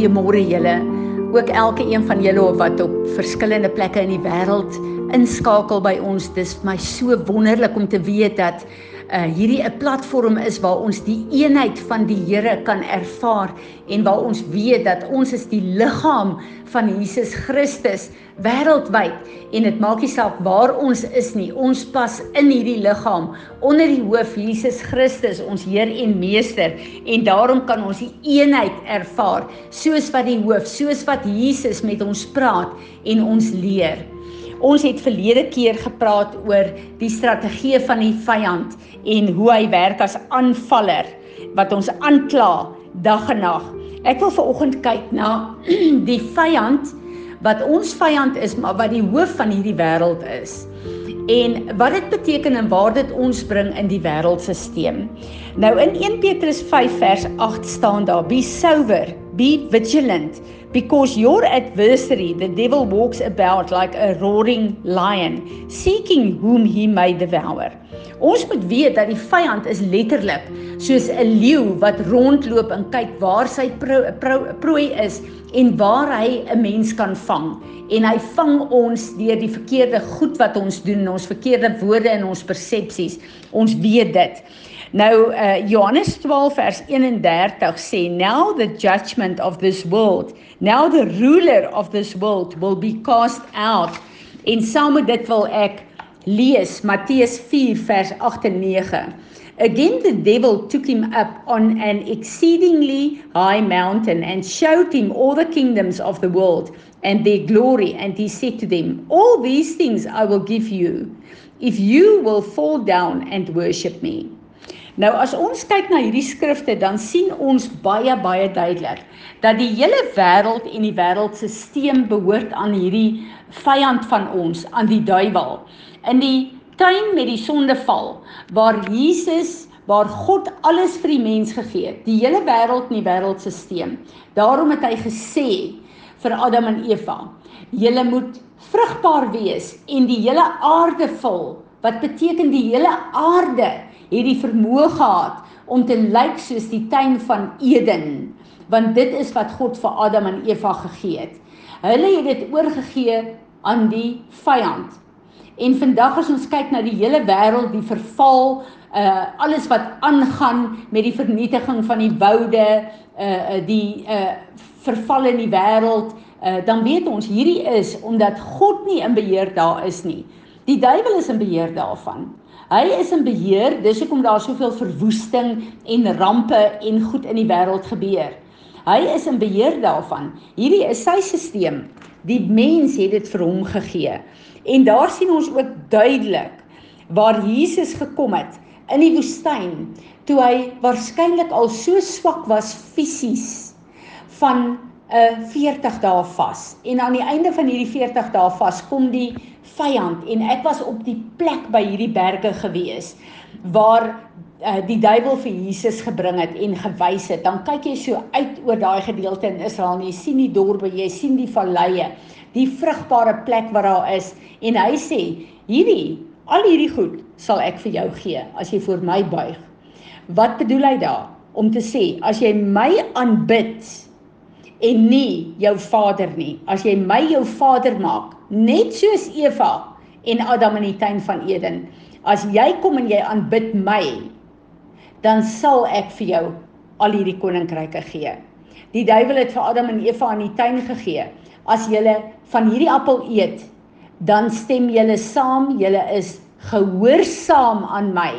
Goeiemôre julle. Ook elke een van julle wat op verskillende plekke in die wêreld inskakel by ons. Dis vir my so wonderlik om te weet dat uh hierdie 'n platform is waar ons die eenheid van die Here kan ervaar en waar ons weet dat ons is die liggaam van Jesus Christus wêreldwyd en dit maak nie saak waar ons is nie ons pas in hierdie liggaam onder die hoof Jesus Christus ons Heer en Meester. En daarom kan ons die eenheid ervaar soos wat die hoof soos wat Jesus met ons praat en ons leer Ons het verlede keer gepraat oor die strategie van die vyand en hoe hy werk as aanvaller wat ons aankla dag en nag. Ek wil veraloggend kyk na die vyand wat ons vyand is, maar wat die hoof van hierdie wêreld is. En wat dit beteken en waar dit ons bring in die wêreldstelsel. Nou in 1 Petrus 5 vers 8 staan daar: Be sober, be vigilant because your adversary the devil walks about like a roaring lion seeking whom he may devour. Ons moet weet dat die vyand is letterlik soos 'n leeu wat rondloop en kyk waar sy prooi pro, pro is en waar hy 'n mens kan vang. En hy vang ons deur die verkeerde goed wat ons doen, ons verkeerde woorde en ons persepsies. Ons weet dit. Nou uh, Johannes 12 vers 31 sê now the judgment of this world now the ruler of this world will be cast out. En saam met dit wil ek lees Matteus 4 vers 8 en 9 Again the devil took him up on an exceedingly high mountain and showed him all the kingdoms of the world and their glory and he said to them all these things I will give you if you will fall down and worship me Nou as ons kyk na hierdie skrifte dan sien ons baie baie duidelik dat die hele wêreld en die wêreldstelsel behoort aan hierdie vyand van ons, aan die duiwel. In die tuin met die sondeval waar Jesus waar God alles vir die mens gegee het, die hele wêreld en die wêreldstelsel. Daarom het hy gesê vir Adam en Eva: "Julle moet vrugbaar wees en die hele aarde vul." Wat beteken die hele aarde? het die vermoë gehad om te lyk soos die tuin van Eden, want dit is wat God vir Adam en Eva gegee het. Hulle het dit oorgegee aan die vyand. En vandag as ons kyk na die hele wêreld, die verval, uh alles wat aangaan met die vernietiging van die woude, uh die uh verval in die wêreld, uh dan weet ons hierdie is omdat God nie in beheer daar is nie. Die duiwel is in beheer daarvan. Hy is in beheer, dis hoekom daar soveel verwoesting en rampe en goed in die wêreld gebeur. Hy is in beheer daarvan. Hierdie is sy stelsel. Die mens het dit vir hom gegee. En daar sien ons ook duidelik waar Jesus gekom het in die woestyn toe hy waarskynlik al so swak was fisies van 'n uh, 40 dae vas. En aan die einde van hierdie 40 dae vas kom die vyand en ek was op die plek by hierdie berge gewees waar uh, die duiwel vir Jesus gebring het en gewys het. Dan kyk jy so uit oor daai gedeelte in Israel en jy sien die dorpe, jy sien die valleie, die vrugbare plek waar daar is en hy sê, hierdie al hierdie goed sal ek vir jou gee as jy voor my buig. Wat bedoel hy daar? Om te sê, as jy my aanbid en nie jou vader nie, as jy my jou vader maak, net soos Eva en Adam in die tuin van Eden. As jy kom en jy aanbid my, dan sal ek vir jou al hierdie koninkryke gee. Die duiwel het vir Adam en Eva in die tuin gegee. As julle van hierdie appel eet, dan stem julle saam, julle is gehoorsaam aan my.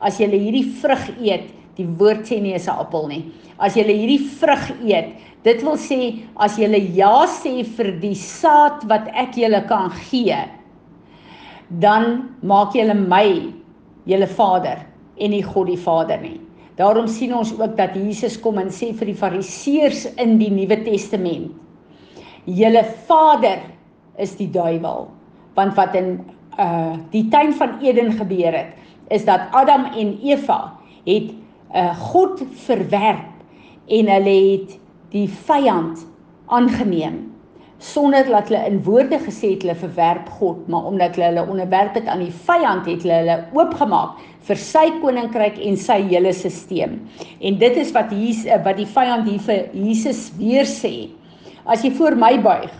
As julle hierdie vrug eet, die woord sê nie is 'n appel nie. As julle hierdie vrug eet, Dit wil sê as jy ja sê vir die saad wat ek julle kan gee, dan maak jy my julle Vader en nie God die Vader nie. Daarom sien ons ook dat Jesus kom en sê vir die Fariseërs in die Nuwe Testament: "Julle Vader is die duiwel." Want wat in uh die tuin van Eden gebeur het, is dat Adam en Eva het uh God verwerp en hulle het die vyand aangeneem. sonder dat hulle in woorde gesê het hulle verwerp God, maar omdat hulle hulle onderwerp het aan die vyand het hulle hulle oopgemaak vir sy koninkryk en sy hele stelsel. En dit is wat hier wat die vyand hier vir Jesus weer sê. As jy voor my buig,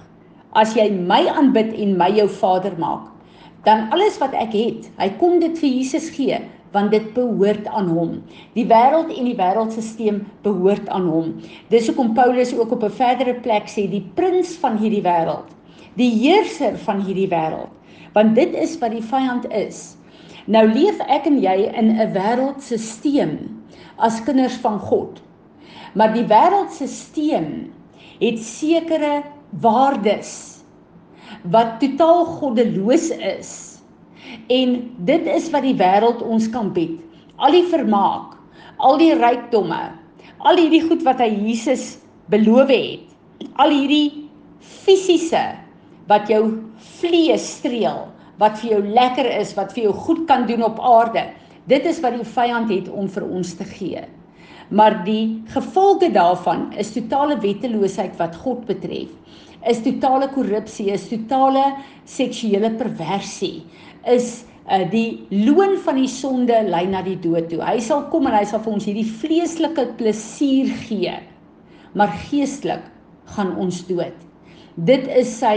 as jy my aanbid en my jou Vader maak, dan alles wat ek het, hy kom dit vir Jesus gee want dit behoort aan hom. Die wêreld en die wêreldstelsel behoort aan hom. Dis hoekom Paulus ook op 'n verdere plek sê die prins van hierdie wêreld, die heerser van hierdie wêreld, want dit is wat die vyand is. Nou leef ek en jy in 'n wêreldstelsel as kinders van God. Maar die wêreldstelsel het sekere waardes wat totaal goddeloos is En dit is wat die wêreld ons kan bied. Al die vermaak, al die rykdomme, al hierdie goed wat hy Jesus beloof het. Al hierdie fisiese wat jou vlees streel, wat vir jou lekker is, wat vir jou goed kan doen op aarde. Dit is wat die vyand het om vir ons te gee. Maar die gevolge daarvan is totale wetteloosheid wat God betref. Is totale korrupsie, is totale seksuele perversie, is uh, die loon van die sonde lei na die dood toe. Hy sal kom en hy sal vir ons hierdie vleeslike plesier gee. Maar geestelik gaan ons dood. Dit is sy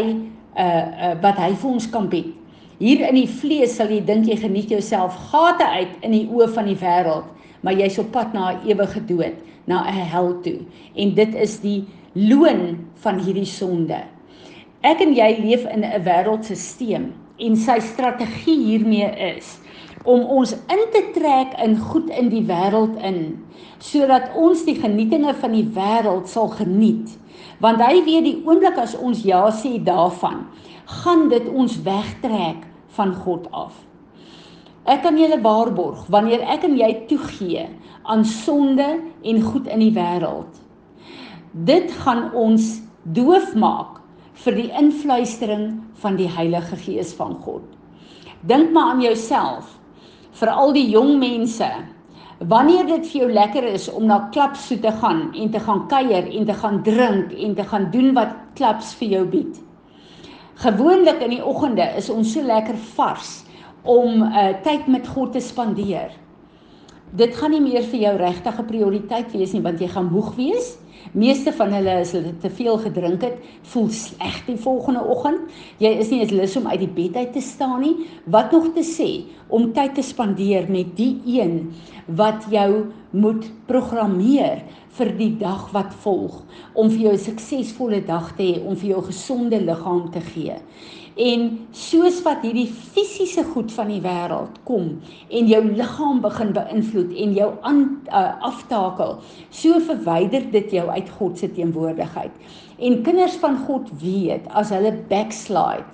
uh uh wat hy vir ons kan bied. Hier in die vlees sal jy dink jy geniet jouself gate uit in die oë van die wêreld, maar jy's op pad na 'n ewige dood, na 'n hel toe. En dit is die loon van hierdie sonde. Ek en jy leef in 'n wêreldstelsel en sy strategie hiermee is om ons in te trek in goed in die wêreld in sodat ons die genietinge van die wêreld sal geniet. Want hy weet die oomblik as ons ja sê daarvan gaan dit ons wegtrek van God af. Ek kan julle waarborg wanneer ek en jy toegee aan sonde en goed in die wêreld dit gaan ons doof maak vir die influistering van die Heilige Gees van God. Dink maar aan jouself, vir al die jong mense. Wanneer dit vir jou lekker is om na klubs toe te gaan en te gaan kuier en te gaan drink en te gaan doen wat klubs vir jou bied. Gewoonlik in die oggende is ons so lekker vars om uh, tyd met God te spandeer. Dit gaan nie meer vir jou regtige prioriteit wees nie want jy gaan moeg wees Meeste van hulle as hulle te veel gedrink het, voel sleg die volgende oggend. Jy is nie eens lus om uit die bed uit te staan nie. Wat nog te sê om tyd te spandeer met die een wat jou moet programmeer vir die dag wat volg om vir jou 'n suksesvolle dag te hê, om vir jou 'n gesonde liggaam te gee. En soos wat hierdie fisiese goed van die wêreld kom en jou liggaam begin beïnvloed en jou aan uh, aftakel, so verwyder dit jou uit God se teenwoordigheid. En kinders van God weet as hulle backslide,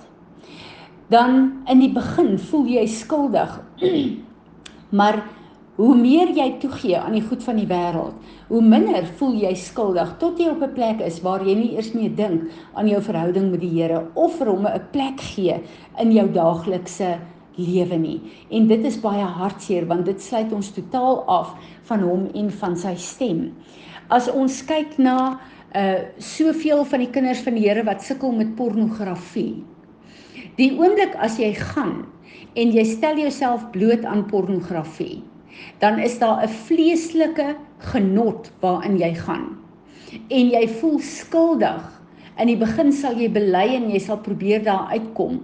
dan in die begin voel jy skuldig. maar Hoe meer jy toegee aan die goed van die wêreld, hoe minder voel jy skuldig tot jy op 'n plek is waar jy nie eers meer dink aan jou verhouding met die Here of vir hom 'n plek gee in jou daaglikse lewe nie. En dit is baie hartseer want dit sluit ons totaal af van hom en van sy stem. As ons kyk na uh soveel van die kinders van die Here wat sukkel met pornografie. Die oomblik as jy gaan en jy stel jouself bloot aan pornografie dan is daar 'n vleeslike genot waarin jy gaan. En jy voel skuldig. In die begin sal jy bely en jy sal probeer daar uitkom.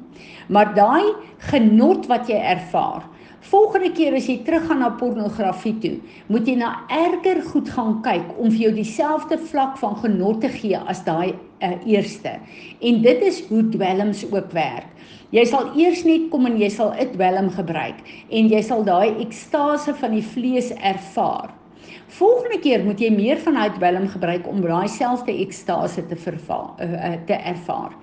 Maar daai genot wat jy ervaar, volgende keer as jy teruggaan na pornografie toe, moet jy na erger goed gaan kyk om vir jou dieselfde vlak van genot te gee as daai uh, eerste. En dit is hoe dwelms ook werk. Jy sal eers net kom en jy sal 'n dwelm gebruik en jy sal daai ekstase van die vlees ervaar. Volgende keer moet jy meer van daai dwelm gebruik om daai selfde ekstase te vervaar uh, uh, te ervaar.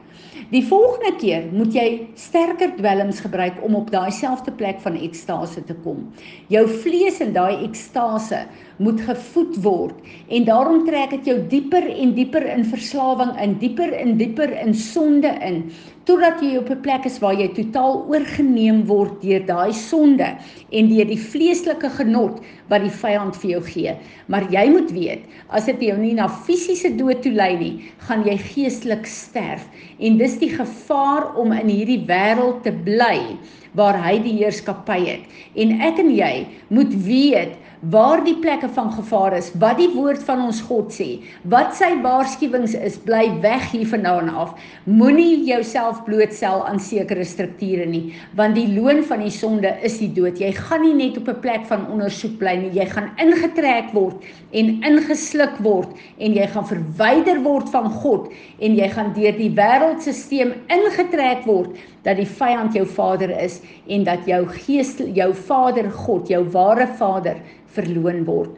Die volgende keer moet jy sterker dwelms gebruik om op daai selfde plek van ekstase te kom. Jou vlees in daai ekstase moet gevoed word en daarom trek dit jou dieper en dieper in verslawing in, dieper en dieper in sonde in totdat jy op 'n plek is waar jy totaal oorgeneem word deur daai sonde en deur die vleeslike genot wat die vyand vir jou gee. Maar jy moet weet, as dit jou nie na fisiese dood toe lei nie, gaan jy geestelik sterf. En dis die gevaar om in hierdie wêreld te bly waar hy die heerskappy het. En ek en jy moet weet waar die plekke van gevaar is, wat die woord van ons God sê, wat sy waarskuwings is, bly weg hier vandaan af. Moenie jouself blootstel aan sekere strukture nie, want die loon van die sonde is die dood. Jy gaan nie net op 'n plek van ondersoek bly nie, jy gaan ingetrek word en ingesluk word en jy gaan verwyder word van God en jy gaan deur die wêreldstelsel ingetrek word dat die vyand jou vader is en dat jou gees jou Vader God, jou ware Vader verloon word.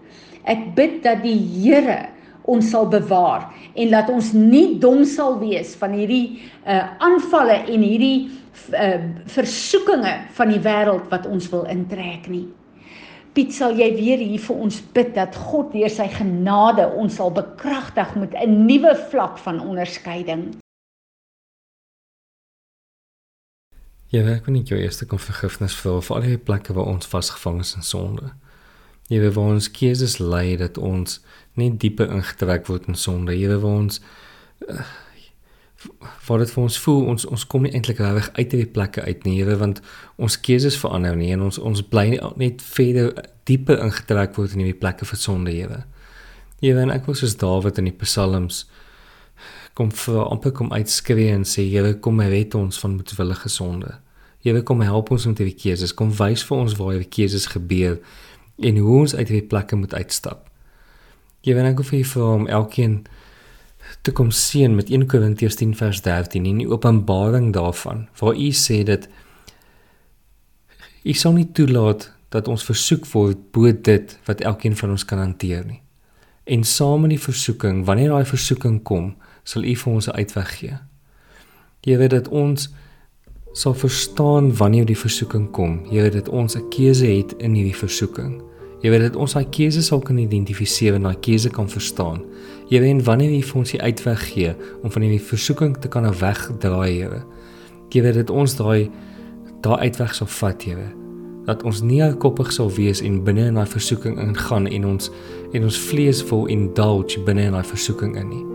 Ek bid dat die Here ons sal bewaar en laat ons nie dom sal wees van hierdie uh aanvalle en hierdie uh versoekinge van die wêreld wat ons wil intrek nie. Piet, sal jy weer hier vir ons bid dat God deur sy genade ons sal bekragtig met 'n nuwe vlak van onderskeiding. Ek wil net jou eerste kom vergifnis vir vir al die plekke waar ons vasgevang is in sonde. Here waar ons keuses lei dat ons net dieper ingetrek word in sonde. Here waar ons uh, waar dit vir ons voel ons ons kom nie eintlik reg uit hierdie plekke uit nie, Here, want ons keuses verander nie en ons ons bly net verder dieper ingetrek word in hierdie plekke van sonde, Here. Here, en ek was soos Dawid in die Psalms kom vir amper kom uitskree en sê Here kom red ons van moedwillige sonde. Here kom help ons met hierdie keuses. Kom wys vir ons waar hierdie keuses gebeur en hoe ons uit hierdie plekke moet uitstap. Jy ek hoef vir vir hom elkeen te kom sien met 1 Korintiërs 10 vers 13 in die openbaring daarvan waar u sê dat u sal nie toelaat dat ons versoek word bo dit wat elkeen van ons kan hanteer nie. En saam met die versoeking, wanneer daai versoeking kom, sal u vir ons 'n uitweg gee. Weet dat ons sal verstaan wanneer die versoeking kom. Weet dat ons 'n keuse het in hierdie versoeking. Weet dat ons daai keuse sal kan identifiseer en daai keuse kan verstaan. Jy weet wanneer jy vir ons die uitweg gee om van hierdie versoeking te kan wegdraai, Here. Weet dat ons daai daai uitweg sal vat, Here. Dat ons nie koppig sal wees en binne in daai versoeking ingaan en ons en ons vlees vol indulge binne in daai versoeking in nie.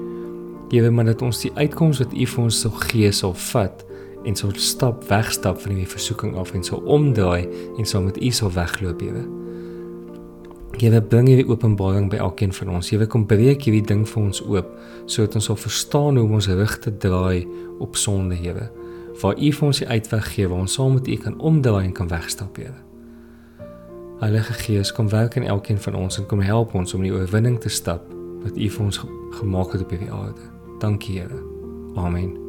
Weet maar dat ons die uitkoms wat U vir ons sal gee sal vat en sal stap wegstap van hierdie versoeking af en sal omdraai en sal met U sal wegloop, Here. Here bring hierdie openbaring by elkeen van ons. Here kom breek hierdie ding vir ons oop sodat ons sal verstaan hoe om ons rug te draai op sonde, Here. Waar U vir ons die uitweg gee waar ons saam met U kan omdraai en kan wegstap, Here. Heilige Gees, kom werk in elkeen van ons en kom help ons om die oorwinning te stap wat U vir ons gemaak het op hierdie aarde. Dankie, Here. Amen.